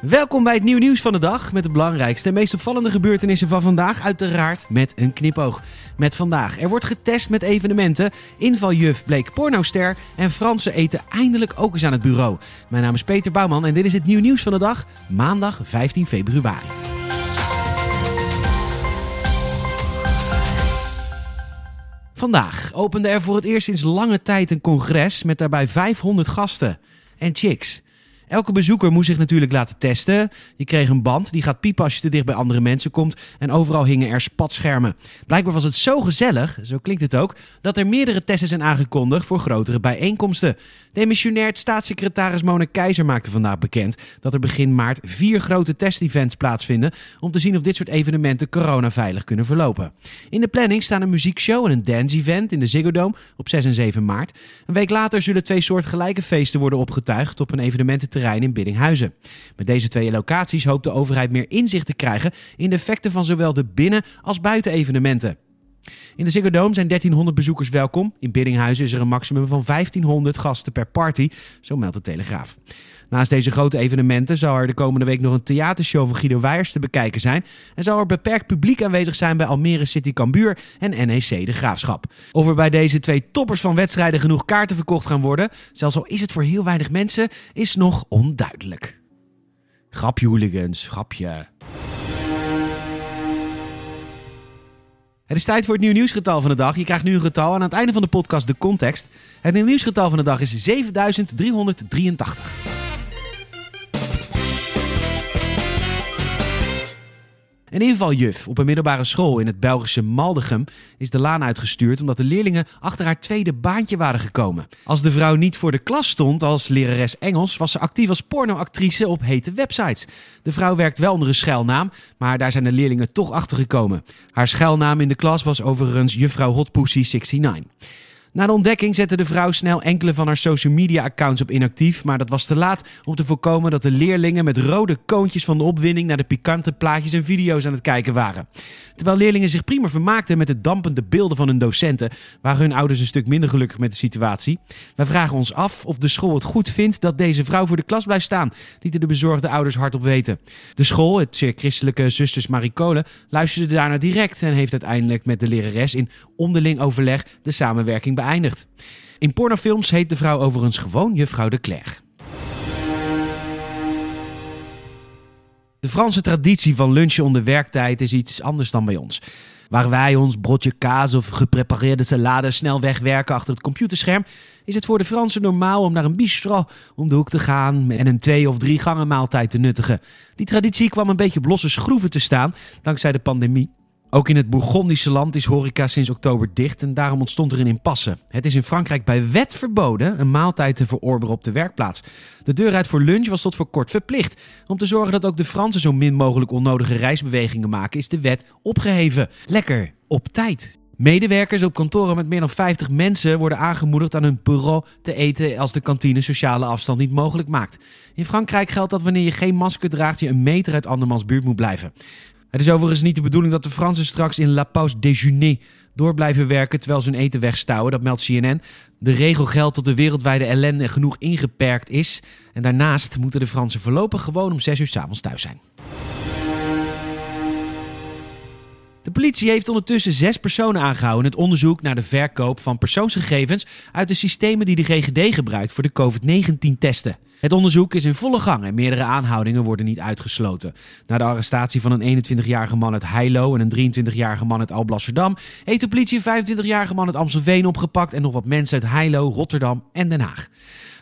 Welkom bij het nieuw nieuws van de dag met de belangrijkste en meest opvallende gebeurtenissen van vandaag. Uiteraard met een knipoog. Met vandaag. Er wordt getest met evenementen. Invaljuf bleek pornoster. En Fransen eten eindelijk ook eens aan het bureau. Mijn naam is Peter Bouwman en dit is het nieuw nieuws van de dag. Maandag 15 februari. Vandaag opende er voor het eerst sinds lange tijd een congres met daarbij 500 gasten en chicks. Elke bezoeker moest zich natuurlijk laten testen. Je kreeg een band, die gaat piepen als je te dicht bij andere mensen komt. En overal hingen er spatschermen. Blijkbaar was het zo gezellig, zo klinkt het ook, dat er meerdere testen zijn aangekondigd voor grotere bijeenkomsten. Demissionair staatssecretaris Mona Keizer maakte vandaag bekend dat er begin maart vier grote testevents plaatsvinden om te zien of dit soort evenementen coronaveilig kunnen verlopen. In de planning staan een muziekshow en een dance-event in de Ziggo Dome op 6 en 7 maart. Een week later zullen twee soortgelijke feesten worden opgetuigd op een evenemententerrein in Biddinghuizen. Met deze twee locaties hoopt de overheid meer inzicht te krijgen in de effecten van zowel de binnen- als buitenevenementen. In de Ziggo Dome zijn 1300 bezoekers welkom. In Biddinghuizen is er een maximum van 1500 gasten per party, zo meldt de Telegraaf. Naast deze grote evenementen zal er de komende week nog een theatershow van Guido Weijers te bekijken zijn. En zal er beperkt publiek aanwezig zijn bij Almere City Cambuur en NEC De Graafschap. Of er bij deze twee toppers van wedstrijden genoeg kaarten verkocht gaan worden, zelfs al is het voor heel weinig mensen, is nog onduidelijk. Grapje hooligans, grapje. Het is tijd voor het nieuw nieuwsgetal van de dag. Je krijgt nu een getal en aan het einde van de podcast de context. Het nieuw nieuwsgetal van de dag is 7383. Een invaljuf op een middelbare school in het Belgische Maldegem is de laan uitgestuurd omdat de leerlingen achter haar tweede baantje waren gekomen. Als de vrouw niet voor de klas stond als lerares Engels, was ze actief als pornoactrice op hete websites. De vrouw werkt wel onder een schuilnaam, maar daar zijn de leerlingen toch achter gekomen. Haar schuilnaam in de klas was overigens juffrouw Hotpussy 69. Na de ontdekking zette de vrouw snel enkele van haar social media accounts op inactief, maar dat was te laat om te voorkomen dat de leerlingen met rode koontjes van de opwinding naar de pikante plaatjes en video's aan het kijken waren. Terwijl leerlingen zich prima vermaakten met de dampende beelden van hun docenten, waren hun ouders een stuk minder gelukkig met de situatie. Wij vragen ons af of de school het goed vindt dat deze vrouw voor de klas blijft staan, lieten de bezorgde ouders hardop weten. De school, het zeer christelijke Zusters Maricole, luisterde daarna direct en heeft uiteindelijk met de lerares in onderling overleg de samenwerking beëindigd. In pornofilms heet de vrouw overigens gewoon juffrouw de Clerc. De Franse traditie van lunchen onder werktijd is iets anders dan bij ons. Waar wij ons broodje kaas of geprepareerde salade snel wegwerken achter het computerscherm, is het voor de Fransen normaal om naar een bistro om de hoek te gaan en een twee of drie gangen maaltijd te nuttigen. Die traditie kwam een beetje op losse schroeven te staan dankzij de pandemie. Ook in het Bourgondische land is horeca sinds oktober dicht en daarom ontstond er een impasse. Het is in Frankrijk bij wet verboden een maaltijd te verorberen op de werkplaats. De deur uit voor lunch was tot voor kort verplicht. Om te zorgen dat ook de Fransen zo min mogelijk onnodige reisbewegingen maken, is de wet opgeheven. Lekker, op tijd. Medewerkers op kantoren met meer dan 50 mensen worden aangemoedigd aan hun bureau te eten als de kantine sociale afstand niet mogelijk maakt. In Frankrijk geldt dat wanneer je geen masker draagt, je een meter uit andermans buurt moet blijven. Het is overigens niet de bedoeling dat de Fransen straks in La Pause Déjeuner door blijven werken terwijl ze hun eten wegstouwen. Dat meldt CNN. De regel geldt tot de wereldwijde ellende genoeg ingeperkt is. En daarnaast moeten de Fransen voorlopig gewoon om 6 uur s avonds thuis zijn. De politie heeft ondertussen zes personen aangehouden in het onderzoek naar de verkoop van persoonsgegevens uit de systemen die de GGD gebruikt voor de COVID-19-testen. Het onderzoek is in volle gang en meerdere aanhoudingen worden niet uitgesloten. Na de arrestatie van een 21-jarige man uit Heilo en een 23-jarige man uit Alblasserdam heeft de politie een 25-jarige man uit Amstelveen opgepakt en nog wat mensen uit Heilo, Rotterdam en Den Haag.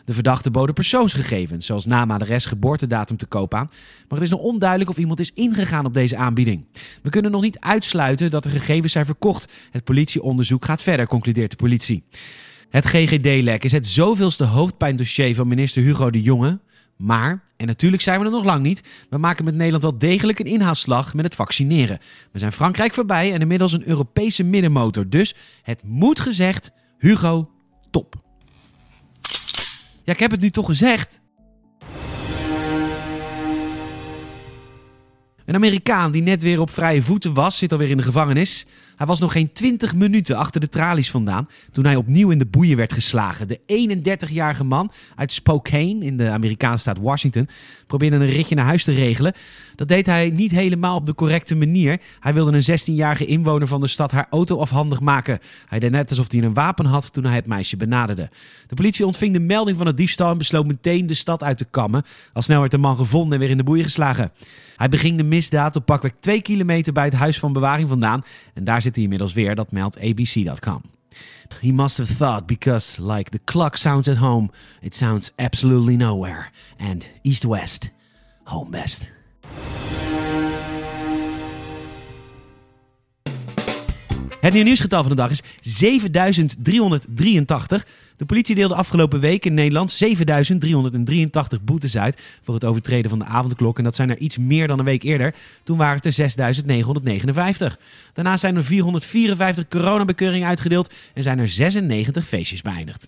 De verdachten boden persoonsgegevens, zoals naam, adres, geboortedatum te koop aan. Maar het is nog onduidelijk of iemand is ingegaan op deze aanbieding. We kunnen nog niet uitsluiten dat er gegevens zijn verkocht. Het politieonderzoek gaat verder, concludeert de politie. Het GGD-lek is het zoveelste hoofdpijndossier van minister Hugo de Jonge. Maar, en natuurlijk zijn we er nog lang niet, we maken met Nederland wel degelijk een inhaalslag met het vaccineren. We zijn Frankrijk voorbij en inmiddels een Europese middenmotor. Dus het moet gezegd, Hugo, top. Ja, ik heb het nu toch gezegd. Een Amerikaan die net weer op vrije voeten was, zit alweer in de gevangenis. Hij was nog geen 20 minuten achter de tralies vandaan toen hij opnieuw in de boeien werd geslagen. De 31-jarige man uit Spokane in de Amerikaanse staat Washington probeerde een ritje naar huis te regelen. Dat deed hij niet helemaal op de correcte manier. Hij wilde een 16-jarige inwoner van de stad haar auto afhandig maken. Hij deed net alsof hij een wapen had toen hij het meisje benaderde. De politie ontving de melding van het diefstal en besloot meteen de stad uit te kammen. Al snel werd de man gevonden en weer in de boeien geslagen. Hij beging de misdaad op pakweg 2 kilometer bij het huis van bewaring vandaan. En daar zit hij inmiddels weer, dat meldt abc.com. He must have thought because, like the clock sounds at home, it sounds absolutely nowhere. And east-west, home best. Het nieuw nieuwsgetal van de dag is 7383. De politie deelde afgelopen week in Nederland 7383 boetes uit voor het overtreden van de avondklok. En dat zijn er iets meer dan een week eerder. Toen waren het er 6959. Daarnaast zijn er 454 coronabekeuringen uitgedeeld en zijn er 96 feestjes beëindigd.